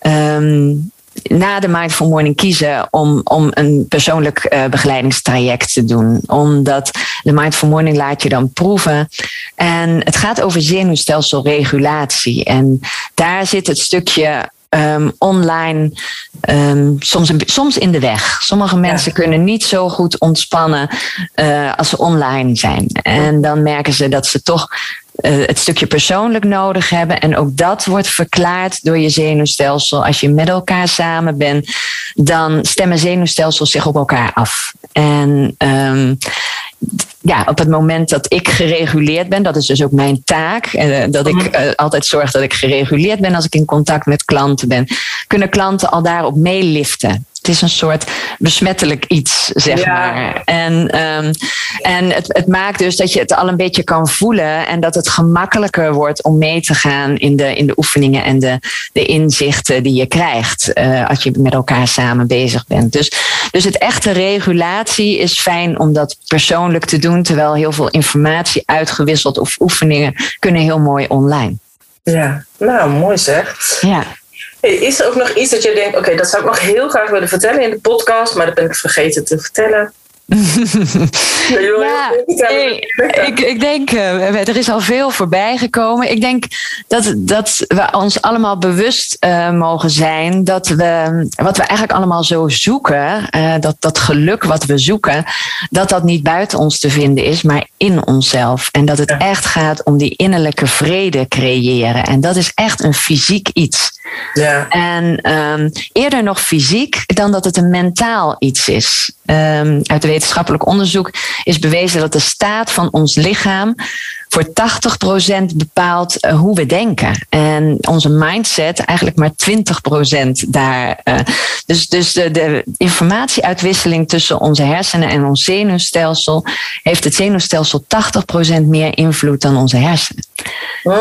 um, na de Mindful Morning kiezen om, om een persoonlijk uh, begeleidingstraject te doen. Omdat de Mindful Morning laat je dan proeven. En het gaat over zenuwstelselregulatie. En daar zit het stukje um, online um, soms, soms in de weg. Sommige mensen kunnen niet zo goed ontspannen uh, als ze online zijn. En dan merken ze dat ze toch uh, het stukje persoonlijk nodig hebben. En ook dat wordt verklaard door je zenuwstelsel. Als je met elkaar samen bent, dan stemmen zenuwstelsels zich op elkaar af. En um, ja, op het moment dat ik gereguleerd ben, dat is dus ook mijn taak, uh, dat ik uh, altijd zorg dat ik gereguleerd ben als ik in contact met klanten ben, kunnen klanten al daarop meeliften. Het is een soort besmettelijk iets, zeg maar. En, um, en het, het maakt dus dat je het al een beetje kan voelen en dat het gemakkelijker wordt om mee te gaan in de, in de oefeningen en de, de inzichten die je krijgt uh, als je met elkaar samen bezig bent. Dus, dus het echte regulatie is fijn om dat persoonlijk te doen, terwijl heel veel informatie uitgewisseld of oefeningen kunnen heel mooi online. Ja, nou mooi zeg. Ja. Is er ook nog iets dat je denkt, oké, dat zou ik nog heel graag willen vertellen in de podcast, maar dat ben ik vergeten te vertellen? Ja, ik, ik denk, uh, er is al veel voorbij gekomen. Ik denk dat, dat we ons allemaal bewust uh, mogen zijn dat we, wat we eigenlijk allemaal zo zoeken, uh, dat, dat geluk wat we zoeken, dat dat niet buiten ons te vinden is, maar in onszelf. En dat het ja. echt gaat om die innerlijke vrede creëren. En dat is echt een fysiek iets. Ja. En um, eerder nog fysiek dan dat het een mentaal iets is. Um, uit de wetenschappelijk onderzoek is bewezen dat de staat van ons lichaam voor 80% bepaalt uh, hoe we denken. En onze mindset eigenlijk maar 20% daar. Uh, dus dus de, de informatieuitwisseling tussen onze hersenen en ons zenuwstelsel heeft het zenuwstelsel 80% meer invloed dan onze hersenen.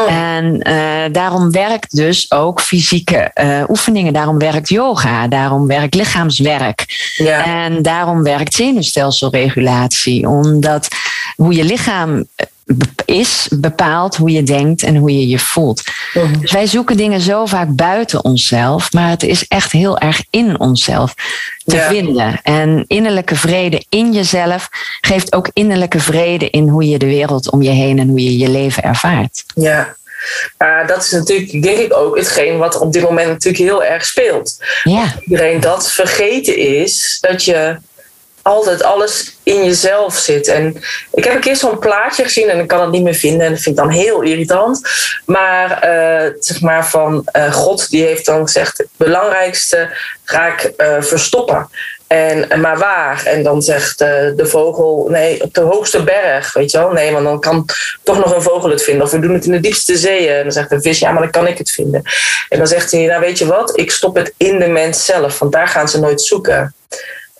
En uh, daarom werkt dus ook fysieke oefeningen, daarom werkt yoga, daarom werkt lichaamswerk. Ja. En daarom werkt zenuwstelselregulatie, omdat hoe je lichaam is bepaalt hoe je denkt en hoe je je voelt. Mhm. Dus wij zoeken dingen zo vaak buiten onszelf, maar het is echt heel erg in onszelf te Ja. vinden. En innerlijke vrede in jezelf geeft ook innerlijke vrede in hoe je de wereld om je heen en hoe je je leven ervaart. Ja. Maar dat is natuurlijk, denk ik, ook hetgeen wat op dit moment natuurlijk heel erg speelt. Ja, Iedereen dat vergeten is dat je altijd alles in jezelf zit. En ik heb een keer zo'n plaatje gezien en ik kan het niet meer vinden. En dat vind ik dan heel irritant. Maar eh, zeg maar van eh, God, die heeft dan gezegd: het belangrijkste ga ik eh, verstoppen. En, maar waar? En dan zegt de vogel, nee, op de hoogste berg, weet je wel? Nee, want dan kan toch nog een vogel het vinden. Of we doen het in de diepste zeeën. En dan zegt de vis, ja, maar dan kan ik het vinden. En dan zegt hij, nou weet je wat, ik stop het in de mens zelf, want daar gaan ze nooit zoeken.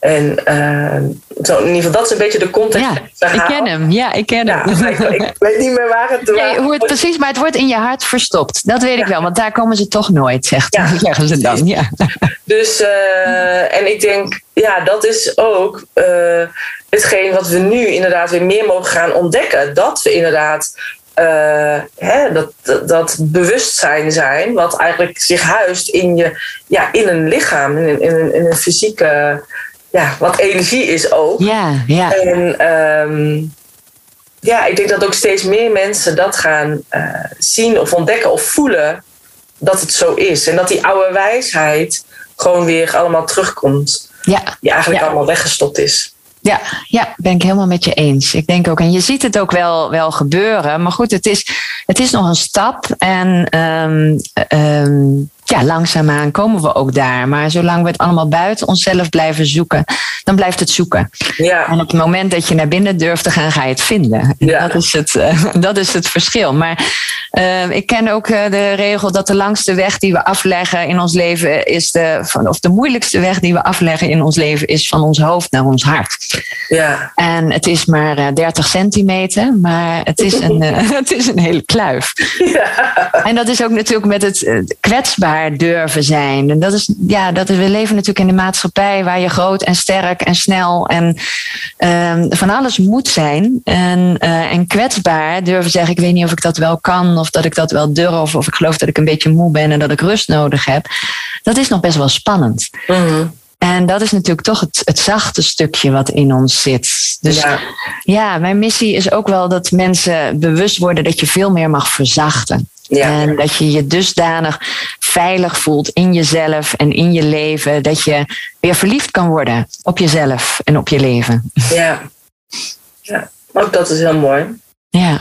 En uh, zo, in ieder geval, dat is een beetje de context. Ja, ik ken hem. Ja, ik ken hem. ik, ik, weet niet meer waar het nee, hoe het precies, maar het wordt in je hart verstopt. Dat weet ik wel, want daar komen ze toch nooit, zegt, ja. zeggen ze dan. Ja. Dus, uh, en ik denk, ja, dat is ook uh, hetgeen wat we nu inderdaad weer meer mogen gaan ontdekken. Dat we inderdaad uh, hè, dat, dat, bewustzijn zijn, wat eigenlijk zich huist in, je, ja, in een lichaam, in, in, een, in een fysieke, ja, wat energie is ook. Ja, ja. En um, ja, ik denk dat ook steeds meer mensen dat gaan uh, zien of ontdekken of voelen dat het zo is. En dat die oude wijsheid gewoon weer allemaal terugkomt. Ja. Die eigenlijk ja. allemaal weggestopt is. Ja, ja, ben ik helemaal met je eens. Ik denk ook, en je ziet het ook wel, wel gebeuren. Maar goed, het is, het is nog een stap. En um, um, ja, langzaamaan komen we ook daar. Maar zolang we het allemaal buiten onszelf blijven zoeken, dan blijft het zoeken. Ja. En op het moment dat je naar binnen durft te gaan, ga je het vinden. Ja. Dat, is het, uh, dat is het verschil. Maar uh, ik ken ook uh, de regel dat de langste weg die we afleggen in ons leven is de, van, of de moeilijkste weg die we afleggen in ons leven is van ons hoofd naar ons hart. Ja. En het is maar 30 centimeter, maar het is een, het is een hele kluif. Ja. En dat is ook natuurlijk met het kwetsbaar durven zijn. En dat is, ja, dat is, we leven natuurlijk in de maatschappij waar je groot en sterk en snel en um, van alles moet zijn. En, uh, en kwetsbaar durven zeggen: ik weet niet of ik dat wel kan, of dat ik dat wel durf, of ik geloof dat ik een beetje moe ben en dat ik rust nodig heb. Dat is nog best wel spannend. Mm -hmm. En dat is natuurlijk toch het, het zachte stukje wat in ons zit. Dus ja. ja, mijn missie is ook wel dat mensen bewust worden dat je veel meer mag verzachten. Ja. En dat je je dusdanig veilig voelt in jezelf en in je leven. Dat je weer verliefd kan worden op jezelf en op je leven. Ja, ja. ook dat is heel mooi. Ja.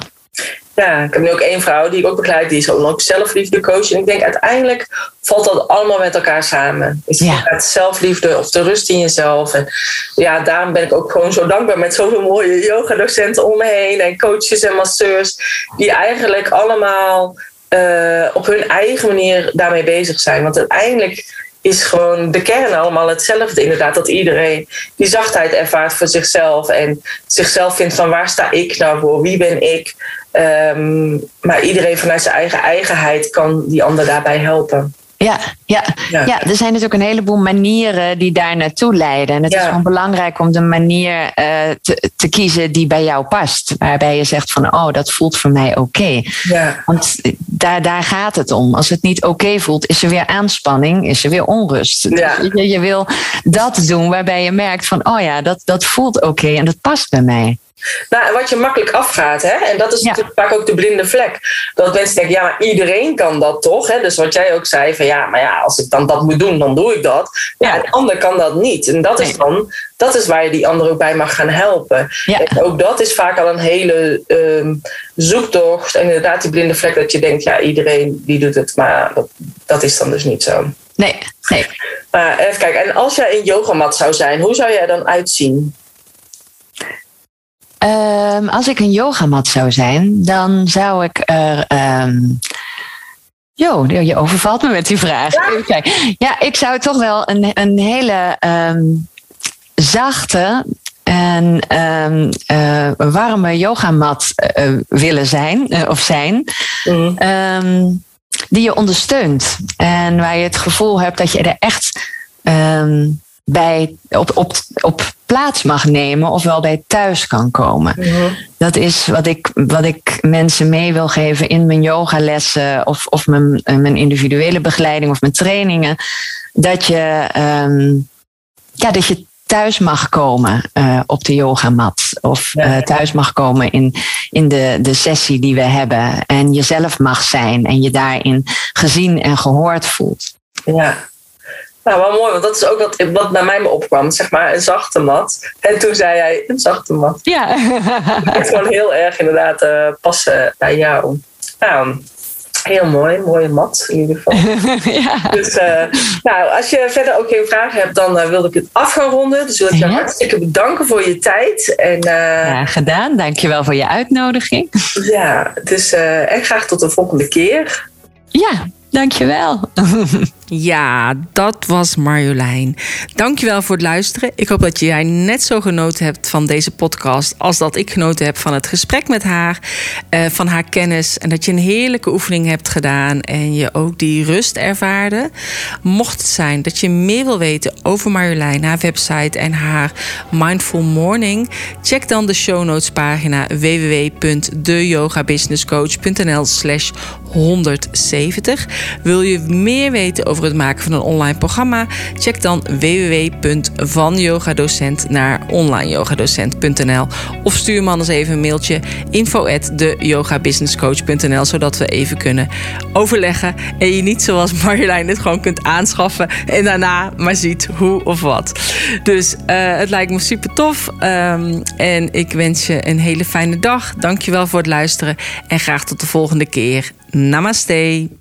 Ja, ik heb nu ook één vrouw die ik ook begeleid, die is ook zelfliefde coach. En ik denk uiteindelijk valt dat allemaal met elkaar samen. Is Ja. het zelfliefde of de rust in jezelf. En ja, daarom ben ik ook gewoon zo dankbaar met zoveel mooie yogadocenten om me heen. En coaches en masseurs. Die eigenlijk allemaal uh, op hun eigen manier daarmee bezig zijn. Want uiteindelijk is gewoon de kern allemaal hetzelfde. Inderdaad, dat iedereen die zachtheid ervaart voor zichzelf. En zichzelf vindt van waar sta ik nou voor? Wie ben ik? Um, maar iedereen vanuit zijn eigen eigenheid kan die ander daarbij helpen. Ja, ja, ja. ja, er zijn natuurlijk een heleboel manieren die daar naartoe leiden. En het Ja. is gewoon belangrijk om de manier eh, te, te kiezen die bij jou past. Waarbij je zegt van, oh, dat voelt voor mij oké. Ja, Want daar, daar gaat het om. Als het niet oké voelt, is er weer aanspanning, is er weer onrust. Dus je, je wil dat doen waarbij je merkt van, oh ja, dat, dat voelt oké en dat past bij mij. Nou, en wat je makkelijk afgaat, hè? en dat is Ja. natuurlijk vaak ook de blinde vlek. Dat mensen denken, ja, maar iedereen kan dat toch? Hè? Dus wat jij ook zei, van ja, maar ja, als ik dan dat moet doen, dan doe ik dat. Ja, ander kan dat niet. En dat is dan, dat is waar je die ander ook bij mag gaan helpen. Ja. En ook dat is vaak al een hele ehm, zoektocht. En inderdaad, die blinde vlek, dat je denkt, ja, iedereen die doet het, maar dat, dat is dan dus niet zo. Nee, nee. Maar even kijken, en als jij een yogamat zou zijn, hoe zou jij er dan uitzien? Ehm, als ik een yogamat zou zijn, dan zou ik er. ehm Jo, je overvalt me met die vraag. Kijken. Ja, ik zou toch wel een, een hele ehm, zachte en eh, warme yogamat eh, willen zijn eh, of zijn. Mhm. Die je ondersteunt. En waar je het gevoel hebt dat je er echt bij op, op, op plaats mag nemen, ofwel bij thuis kan komen. Mhm. Dat is wat ik, wat ik mensen mee wil geven in mijn yogalessen of, of mijn, eh, mijn individuele begeleiding of mijn trainingen. Dat je, ehm, ja, dat je thuis mag komen eh, op de yogamat. Of eh, thuis mag komen in, in de, de sessie die we hebben. En jezelf mag zijn en je daarin gezien en gehoord voelt. Ja. Nou, wel mooi, want dat is ook wat, wat bij mij me opkwam. Zeg maar, een zachte mat. En toen zei jij, een zachte mat. Ja. Het gewoon heel erg inderdaad eh, passen bij jou. Nou, heel mooi. Mooie mat in ieder geval. ja. Dus, eh, nou, als je verder ook geen vragen hebt, dan eh, wilde ik het af gaan ronden. Dus wil ik je Ja. hartstikke bedanken voor je tijd. En eh, ja, gedaan. Dankjewel voor je uitnodiging. ja, dus, en graag tot de volgende keer. Ja, Dankjewel. Ja, dat was Marjolein. Dankjewel voor het luisteren. Ik hoop dat jij net zo genoten hebt van deze podcast als dat ik genoten heb van het gesprek met haar, eh, van haar kennis en dat je een heerlijke oefening hebt gedaan en je ook die rust ervaarde. Mocht het zijn dat je meer wil weten over Marjolein, haar website en haar Mindful Morning, check dan de show notes pagina www.deyogabusinesscoach.nl slash 170. Wil je meer weten over het maken van een online programma? Check dan www.vanyogadocent naar onlineyogadocent.nl of stuur me anders even een mailtje info at zodat we even kunnen overleggen en je niet zoals Marjolein het gewoon kunt aanschaffen en daarna maar ziet hoe of wat. Dus uh, het lijkt me super tof um, en ik wens je een hele fijne dag. Dankjewel voor het luisteren en graag tot de volgende keer. Namaste.